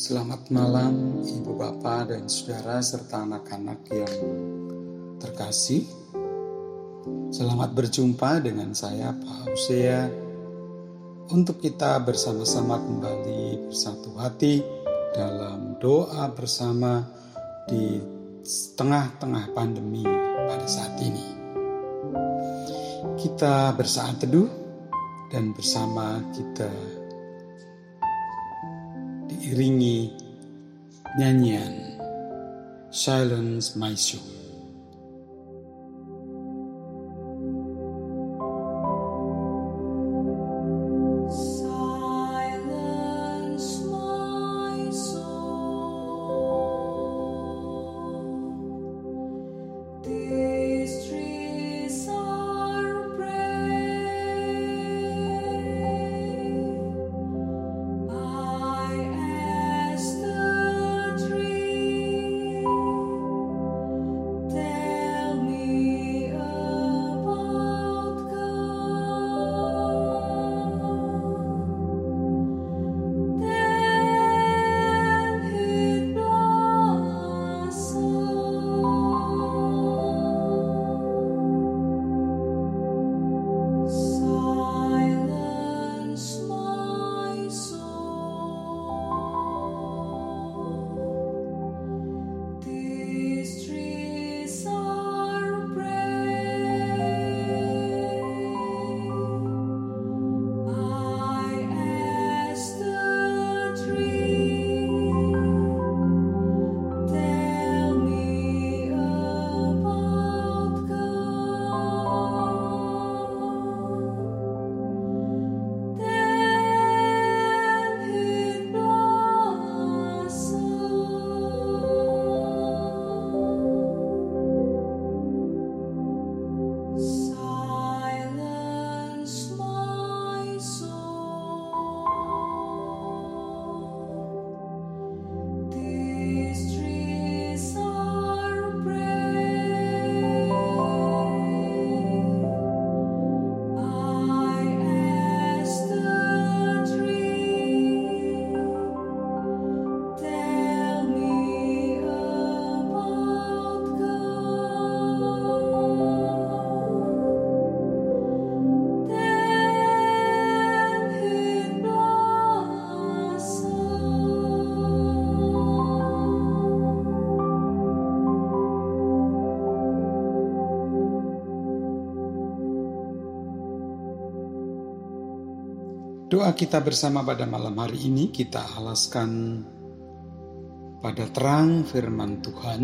Selamat malam Ibu Bapak dan Saudara serta anak-anak yang terkasih. Selamat berjumpa dengan saya Pak Hosea untuk kita bersama-sama kembali bersatu hati dalam doa bersama di tengah-tengah pandemi pada saat ini. Kita bersaat teduh dan bersama kita diiringi nyanyian Silence My Soul. Doa kita bersama pada malam hari ini kita alaskan pada terang firman Tuhan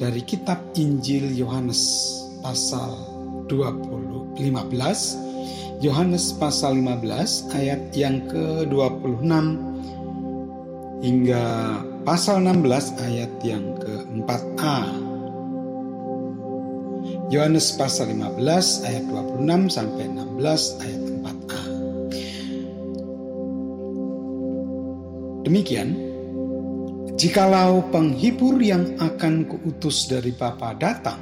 dari kitab Injil Yohanes pasal 20 15 Yohanes pasal 15 ayat yang ke-26 hingga pasal 16 ayat yang ke-4a Yohanes pasal 15 ayat 26 sampai 16 ayat 4a. Demikian, jikalau penghibur yang akan kuutus dari Bapa datang,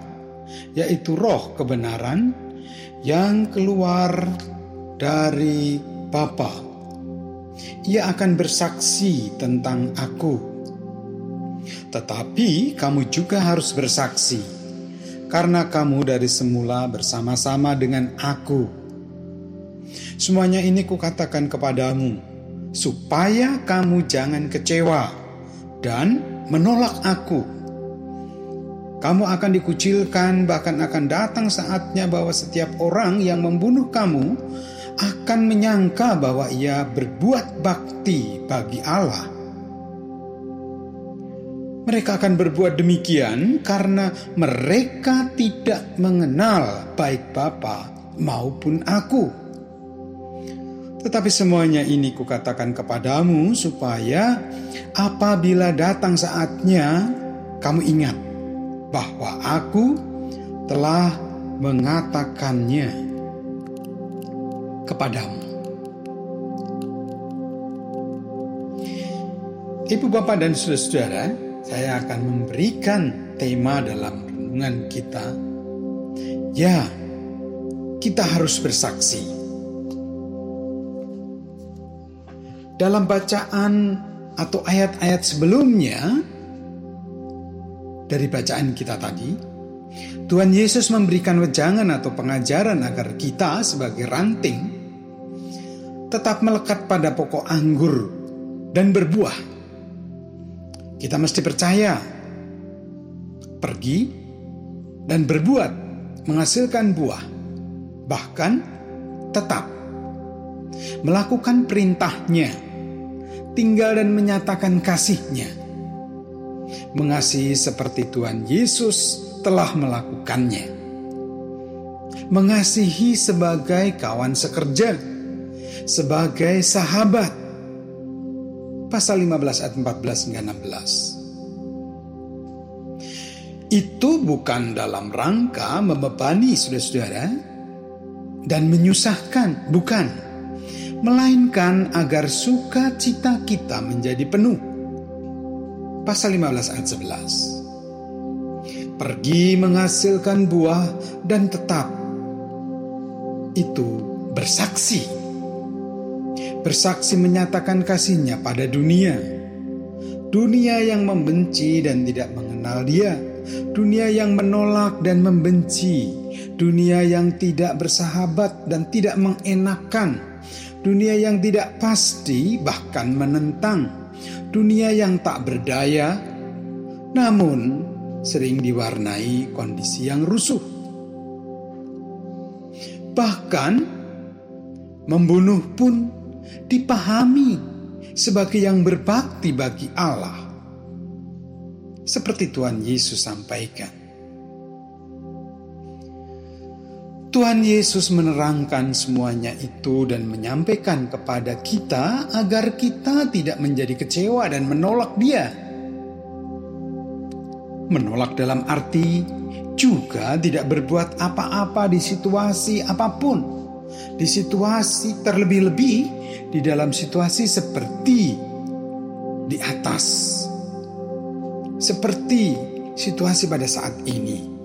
yaitu roh kebenaran yang keluar dari Bapa, ia akan bersaksi tentang aku. Tetapi kamu juga harus bersaksi karena kamu dari semula bersama-sama dengan aku. Semuanya ini kukatakan kepadamu, supaya kamu jangan kecewa dan menolak aku. Kamu akan dikucilkan, bahkan akan datang saatnya bahwa setiap orang yang membunuh kamu akan menyangka bahwa ia berbuat bakti bagi Allah mereka akan berbuat demikian karena mereka tidak mengenal baik Bapa maupun aku. Tetapi semuanya ini kukatakan kepadamu supaya apabila datang saatnya kamu ingat bahwa aku telah mengatakannya kepadamu. Ibu bapak dan saudara-saudara, saya akan memberikan tema dalam renungan kita. Ya, kita harus bersaksi. dalam bacaan atau ayat-ayat sebelumnya dari bacaan kita tadi, Tuhan Yesus memberikan wejangan atau pengajaran agar kita sebagai ranting tetap melekat pada pokok anggur dan berbuah. Kita mesti percaya, pergi dan berbuat, menghasilkan buah, bahkan tetap melakukan perintahnya tinggal dan menyatakan kasihnya. Mengasihi seperti Tuhan Yesus telah melakukannya. Mengasihi sebagai kawan sekerja, sebagai sahabat. Pasal 15 ayat 14 hingga 16. Itu bukan dalam rangka membebani saudara-saudara dan menyusahkan, bukan melainkan agar sukacita kita menjadi penuh. Pasal 15 ayat 11. Pergi menghasilkan buah dan tetap itu bersaksi. Bersaksi menyatakan kasihnya pada dunia. Dunia yang membenci dan tidak mengenal dia. Dunia yang menolak dan membenci. Dunia yang tidak bersahabat dan tidak mengenakan dunia yang tidak pasti, bahkan menentang, dunia yang tak berdaya, namun sering diwarnai kondisi yang rusuh. Bahkan membunuh pun dipahami sebagai yang berbakti bagi Allah, seperti Tuhan Yesus sampaikan. Tuhan Yesus menerangkan semuanya itu dan menyampaikan kepada kita agar kita tidak menjadi kecewa dan menolak Dia. Menolak dalam arti juga tidak berbuat apa-apa di situasi apa pun, di situasi terlebih-lebih di dalam situasi seperti di atas, seperti situasi pada saat ini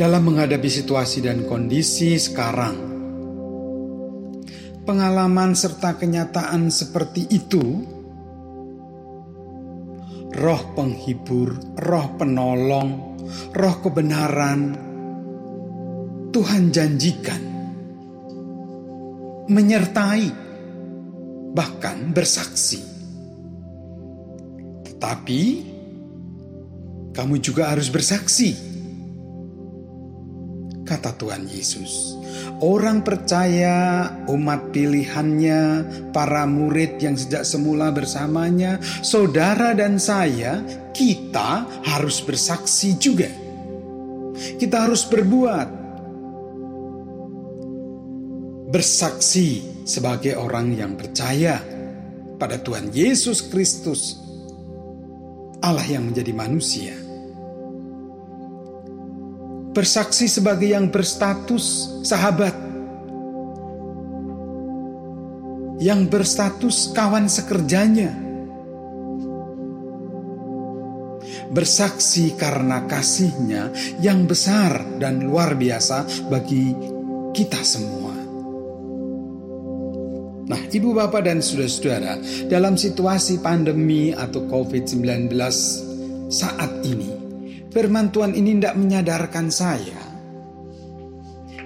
dalam menghadapi situasi dan kondisi sekarang. Pengalaman serta kenyataan seperti itu, roh penghibur, roh penolong, roh kebenaran, Tuhan janjikan menyertai, bahkan bersaksi. Tetapi kamu juga harus bersaksi kata Tuhan Yesus. Orang percaya, umat pilihannya, para murid yang sejak semula bersamanya, saudara dan saya, kita harus bersaksi juga. Kita harus berbuat. Bersaksi sebagai orang yang percaya pada Tuhan Yesus Kristus, Allah yang menjadi manusia bersaksi sebagai yang berstatus sahabat, yang berstatus kawan sekerjanya, bersaksi karena kasihnya yang besar dan luar biasa bagi kita semua. Ibu bapak dan saudara-saudara, dalam situasi pandemi atau COVID-19 saat ini, firman Tuhan ini tidak menyadarkan saya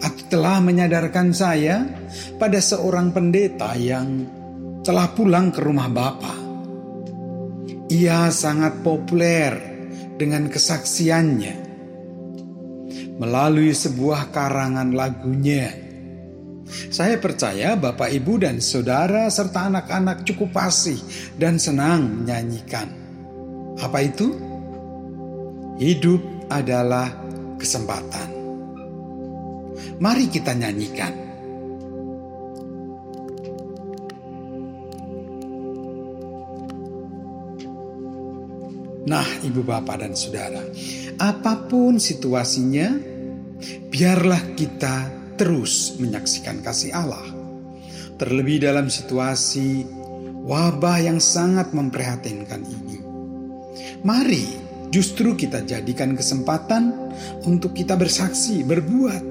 atau telah menyadarkan saya pada seorang pendeta yang telah pulang ke rumah Bapa. Ia sangat populer dengan kesaksiannya melalui sebuah karangan lagunya. Saya percaya Bapak, Ibu, dan saudara serta anak-anak cukup fasih dan senang menyanyikan. Apa itu? Hidup adalah kesempatan. Mari kita nyanyikan. Nah, ibu bapak dan saudara, apa pun situasinya, biarlah kita terus menyaksikan kasih Allah. Terlebih dalam situasi wabah yang sangat memprihatinkan ini. Mari Justru kita jadikan kesempatan untuk kita bersaksi, berbuat,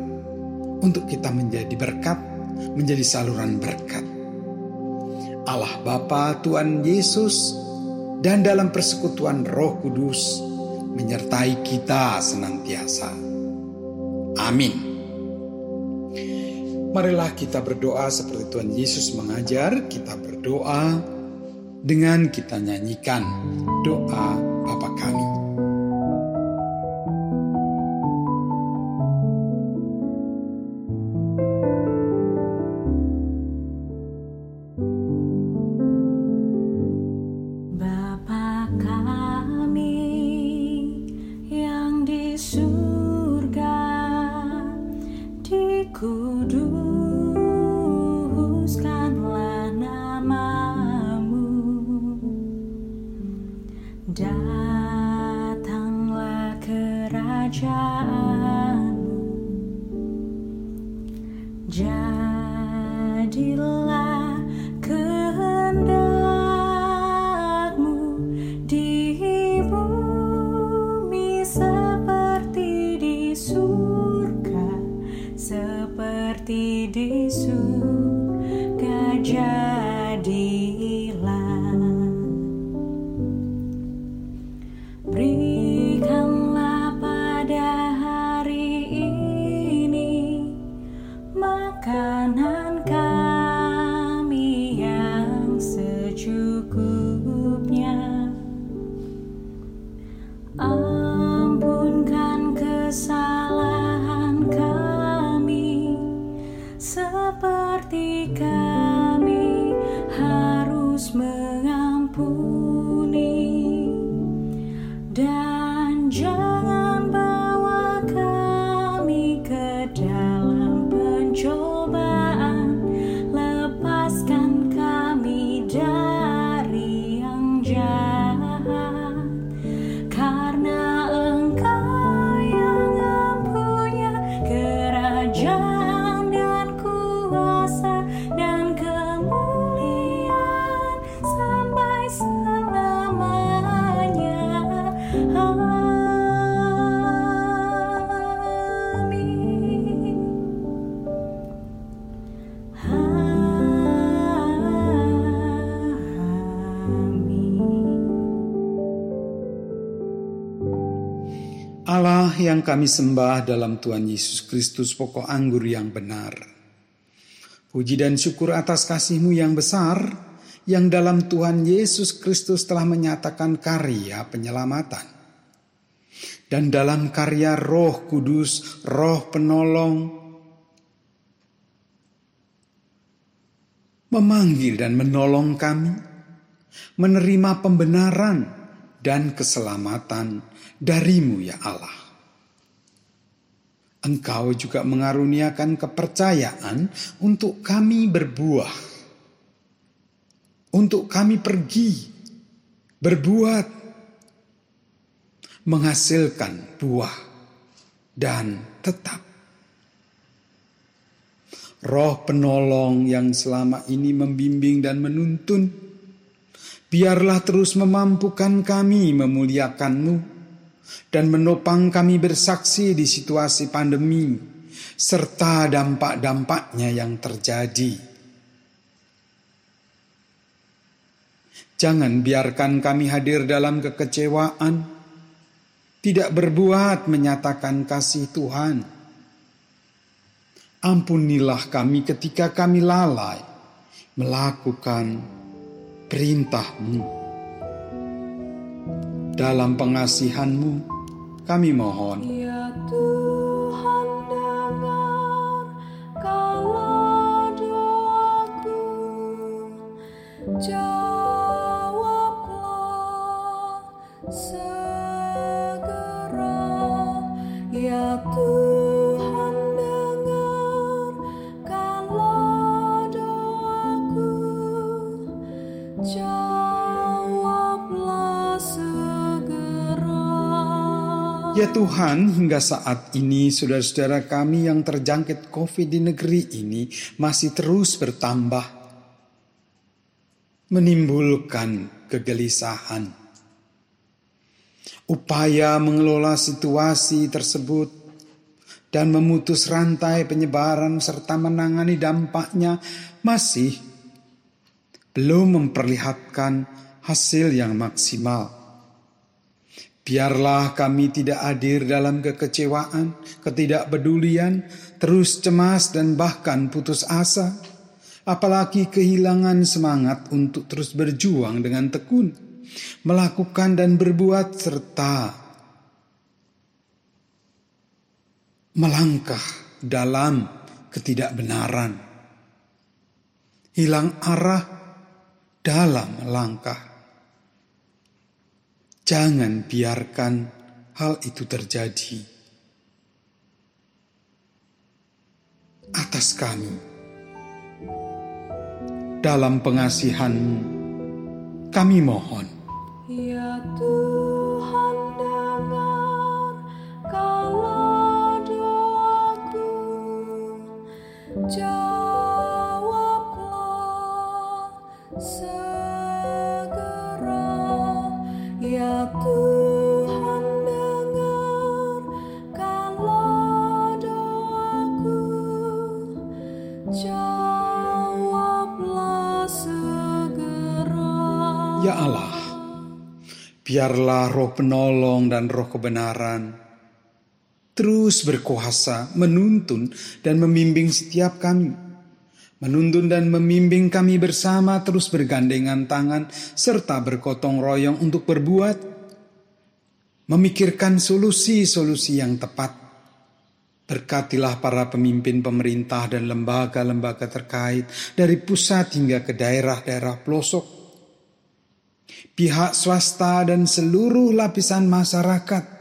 untuk kita menjadi berkat menjadi saluran berkat. Allah Bapa, Tuhan Yesus, dan dalam persekutuan Roh Kudus menyertai kita senantiasa. Amin. Marilah kita berdoa seperti Tuhan Yesus mengajar, kita berdoa dengan kita nyanyikan doa Bapa kami. Allah yang kami sembah dalam Tuhan Yesus Kristus pokok anggur yang benar. Puji dan syukur atas kasihmu yang besar, yang dalam Tuhan Yesus Kristus telah menyatakan karya penyelamatan. Dan dalam karya roh kudus, roh penolong, memanggil dan menolong kami, menerima pembenaran dan keselamatan darimu ya Allah. Engkau juga mengaruniakan kepercayaan untuk kami berbuah. Untuk kami pergi, berbuat, menghasilkan buah, dan tetap. Roh penolong yang selama ini membimbing dan menuntun, biarlah terus memampukan kami memuliakanmu dan menopang kami bersaksi di situasi pandemi serta dampak-dampaknya yang terjadi. Jangan biarkan kami hadir dalam kekecewaan, tidak berbuat menyatakan kasih Tuhan. Ampunilah kami ketika kami lalai melakukan perintah-Mu. Dalam pengasihanmu kami mohon. Ya Tuhan Tuhan, hingga saat ini saudara-saudara kami yang terjangkit COVID di negeri ini masih terus bertambah, menimbulkan kegelisahan. Upaya mengelola situasi tersebut dan memutus rantai penyebaran serta menangani dampaknya masih belum memperlihatkan hasil yang maksimal. Biarlah kami tidak hadir dalam kekecewaan, ketidakpedulian, terus cemas dan bahkan putus asa, apalagi kehilangan semangat untuk terus berjuang dengan tekun, melakukan dan berbuat serta melangkah dalam ketidakbenaran, hilang arah dalam langkah. Jangan biarkan hal itu terjadi atas kami. Dalam pengasihanmu, kami mohon. Biarlah roh penolong dan roh kebenaran terus berkuasa menuntun dan membimbing setiap kami. Menuntun dan membimbing kami bersama terus bergandengan tangan serta bergotong royong untuk berbuat. Memikirkan solusi-solusi yang tepat. Berkatilah para pemimpin pemerintah dan lembaga-lembaga terkait dari pusat hingga ke daerah-daerah pelosok pihak swasta dan seluruh lapisan masyarakat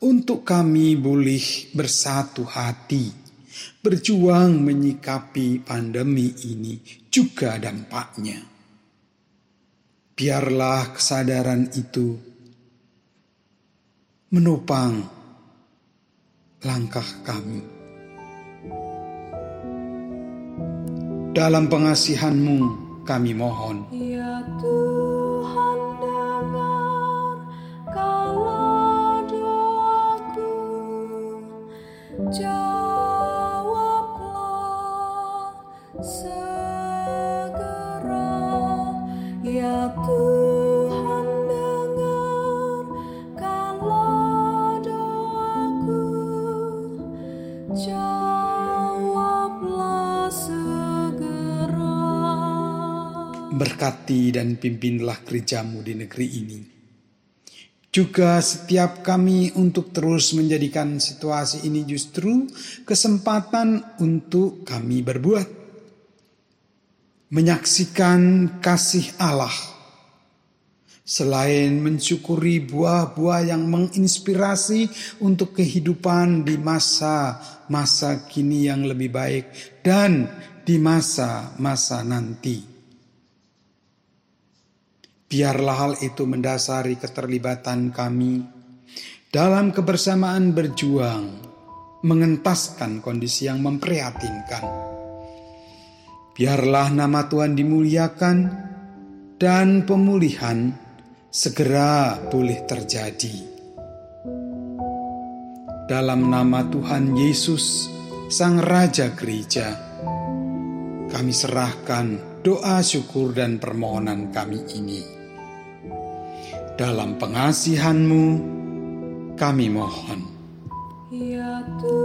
untuk kami boleh bersatu hati berjuang menyikapi pandemi ini juga dampaknya. Biarlah kesadaran itu menopang langkah kami. Dalam pengasihanmu kami mohon. Ya Tuhan Berkati dan pimpinlah gerejamu di negeri ini. Juga setiap kami untuk terus menjadikan situasi ini justru kesempatan untuk kami berbuat. Menyaksikan kasih Allah. Selain mensyukuri buah-buah yang menginspirasi untuk kehidupan di masa-masa kini yang lebih baik dan di masa-masa nanti. Biarlah hal itu mendasari keterlibatan kami dalam kebersamaan berjuang, mengentaskan kondisi yang memprihatinkan. Biarlah nama Tuhan dimuliakan dan pemulihan segera boleh terjadi. Dalam nama Tuhan Yesus, Sang Raja Gereja, kami serahkan doa syukur dan permohonan kami ini. Dalam pengasihanmu, kami mohon. Ya Tuhan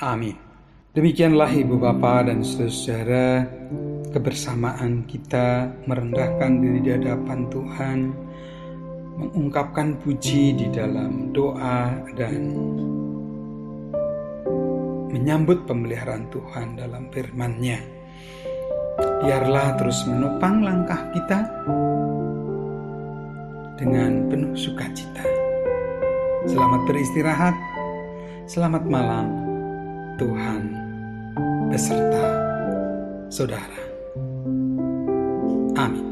Amin. Demikianlah Ibu Bapa dan Saudara kebersamaan kita merendahkan diri di hadapan Tuhan, mengungkapkan puji di dalam doa dan menyambut pemeliharaan Tuhan dalam firman-Nya. Biarlah terus menopang langkah kita dengan penuh sukacita. Selamat beristirahat, selamat malam, Tuhan beserta saudara. Amin.